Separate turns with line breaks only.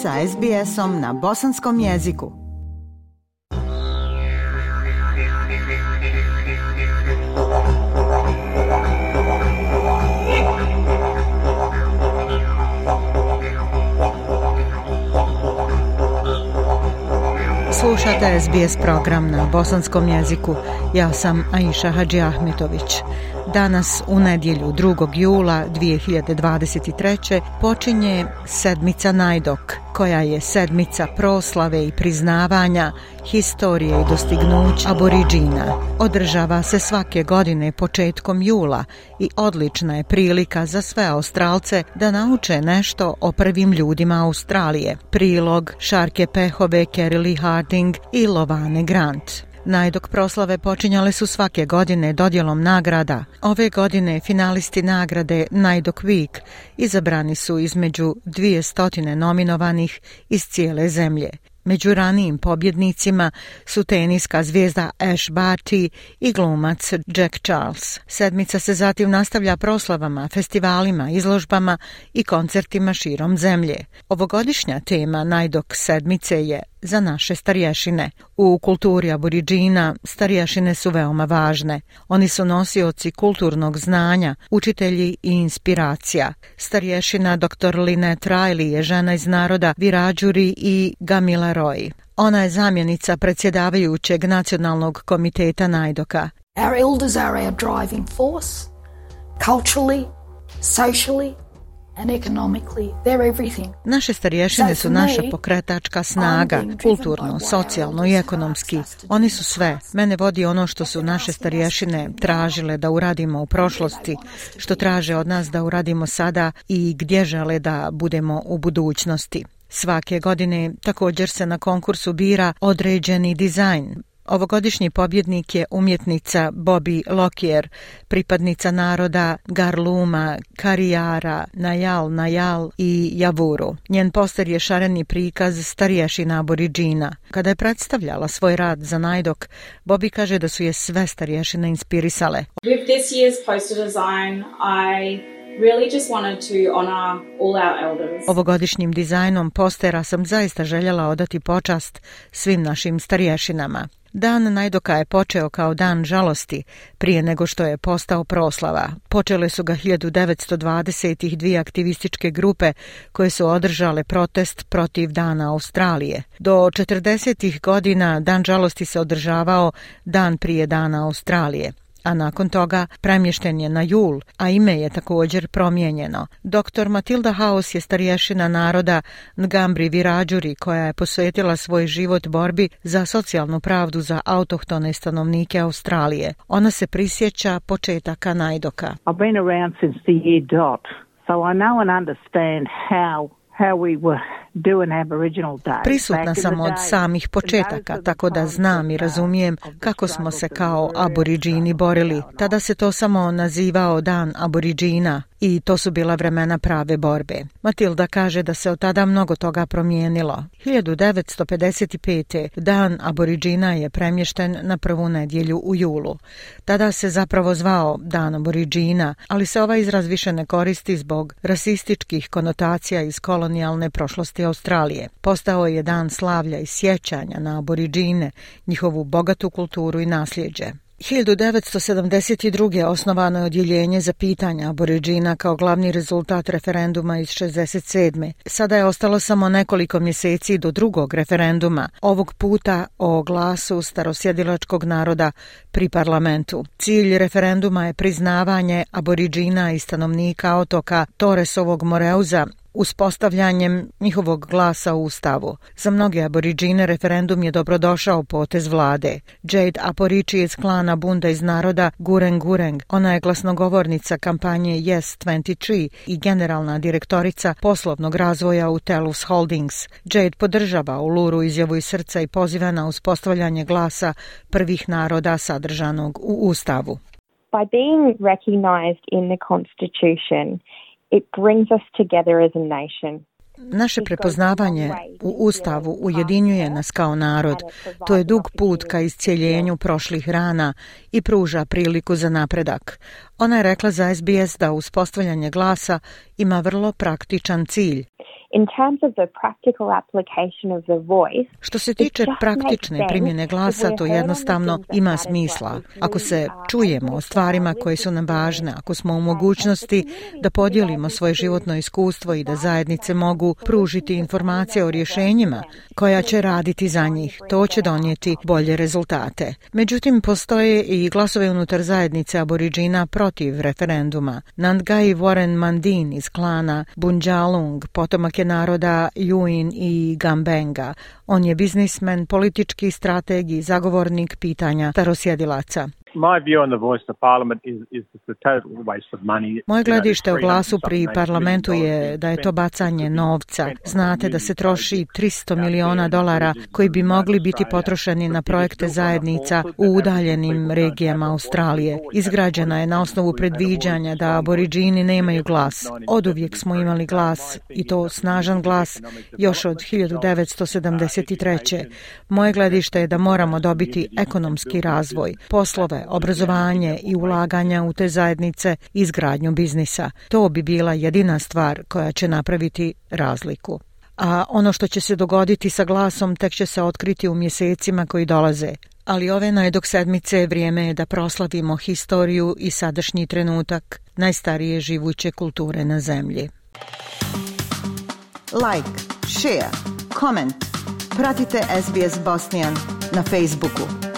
sa SBS-om na bosanskom jeziku. Slušate SBS program na bosanskom jeziku. Ja sam Aisha Hadži Ahmetović. Danas, u nedjelju 2. jula 2023. počinje sedmica Najdok, koja je sedmica proslave i priznavanja historije i dostignuća aboriđina. Održava se svake godine početkom jula i odlična je prilika za sve Australce da nauče nešto o prvim ljudima Australije. Prilog Šarke Pehove, Kerili Harding i Lovane Grant. Najdok proslave počinjale su svake godine dodjelom nagrada. Ove godine finalisti nagrade Najdok Week izabrani su između dvije stotine nominovanih iz cijele zemlje. Među ranijim pobjednicima su teniska zvijezda Ash Barty i glumac Jack Charles. Sedmica se zatim nastavlja proslavama, festivalima, izložbama i koncertima širom zemlje. Ovogodišnja tema Najdok sedmice je za naše starješine. U kulturi aboriđina starijašine su veoma važne. Oni su nosioci kulturnog znanja, učitelji i inspiracija. Starješina dr. Lynette Riley je žena iz naroda Virađuri i Gamila Roy. Ona je zamjenica predsjedavajućeg nacionalnog komiteta Najdoka. Our elders are our driving force, culturally, socially, and economically they're everything. Naše starješine su naša pokretačka snaga, kulturno, socijalno i ekonomski. Oni su sve. Mene vodi ono što su naše starješine tražile da uradimo u prošlosti, što traže od nas da uradimo sada i gdje žele da budemo u budućnosti. Svake godine također se na konkursu bira određeni dizajn, Ovogodišnji pobjednik je umjetnica Bobby Lockyer, pripadnica naroda Garluma, Karijara, Najal, Najal i Javuru. Njen poster je šareni prikaz starješina aboriđina. Kada je predstavljala svoj rad za najdok, Bobby kaže da su je sve starješine inspirisale. With this year's poster design, I Really just wanted to honor all our elders. Ovogodišnjim dizajnom postera sam zaista željela odati počast svim našim starješinama. Dan najdoka je počeo kao dan žalosti prije nego što je postao proslava. Počele su ga 1920-ih dvije aktivističke grupe koje su održale protest protiv Dana Australije. Do 40-ih godina dan žalosti se održavao dan prije Dana Australije a nakon toga premješten je na jul, a ime je također promijenjeno. Dr. Matilda Haos je starješina naroda Ngambri Virađuri, koja je posvetila svoj život borbi za socijalnu pravdu za autohtone stanovnike Australije. Ona se prisjeća početaka najdoka. I've been around since the year dot, so I know and understand how, how we were Prisutna sam od samih početaka, tako da znam i razumijem kako smo se kao aboriđini borili. Tada se to samo nazivao dan aboriđina i to su bila vremena prave borbe. Matilda kaže da se od tada mnogo toga promijenilo. 1955. dan aboriđina je premješten na prvu nedjelju u julu. Tada se zapravo zvao dan aboriđina, ali se ovaj izraz više ne koristi zbog rasističkih konotacija iz kolonijalne prošlosti vlasti Australije. Postao je dan slavlja i sjećanja na aboriđine, njihovu bogatu kulturu i nasljeđe. 1972. osnovano je odjeljenje za pitanja aboriđina kao glavni rezultat referenduma iz 67. Sada je ostalo samo nekoliko mjeseci do drugog referenduma, ovog puta o glasu starosjedilačkog naroda pri parlamentu. Cilj referenduma je priznavanje aboriđina i stanovnika otoka Toresovog Moreuza Uspostavljanjem njihovog glasa u ustavu. Za mnoge aboriđine referendum je dobrodošao potez vlade. Jade Aporici iz klana Bunda iz naroda Gureng Gureng. Ona je glasnogovornica kampanje Yes 23 i generalna direktorica poslovnog razvoja u Telus Holdings. Jade podržava u Luru izjavu iz srca i poziva na uspostavljanje glasa prvih naroda sadržanog u ustavu. By being recognized in the constitution, it brings us together as a nation. Naše prepoznavanje u Ustavu ujedinjuje nas kao narod. To je dug put ka iscijeljenju prošlih rana i pruža priliku za napredak. Ona je rekla za SBS da uspostavljanje glasa ima vrlo praktičan cilj. In terms of the practical application of the voice, što se tiče praktične primjene glasa, to jednostavno ima smisla. Ako se čujemo o stvarima koje su nam važne, ako smo u mogućnosti da podijelimo svoje životno iskustvo i da zajednice mogu pružiti informacije o rješenjima koja će raditi za njih, to će donijeti bolje rezultate. Međutim, postoje i glasove unutar zajednice aboriđina protiv protiv referenduma. Nandgai Warren Mandin iz klana Bunjalung, potomak je naroda Yuin i Gambenga. On je biznismen, politički strateg i zagovornik pitanja starosjedilaca. My view on the voice of parliament is, is a total waste of money. Moje gledište o glasu pri parlamentu je da je to bacanje novca. Znate da se troši 300 miliona dolara koji bi mogli biti potrošeni na projekte zajednica u udaljenim regijama Australije. Izgrađena je na osnovu predviđanja da aboriđini nemaju glas. Od uvijek smo imali glas i to snažan glas još od 1973. Moje gledište je da moramo dobiti ekonomski razvoj, poslove obrazovanje i ulaganja u te zajednice i zgradnju biznisa. To bi bila jedina stvar koja će napraviti razliku. A ono što će se dogoditi sa glasom tek će se otkriti u mjesecima koji dolaze. Ali ove najdok sedmice vrijeme je da proslavimo historiju i sadašnji trenutak najstarije živuće kulture na zemlji. Like, share, comment. Pratite SBS Bosnian na Facebooku.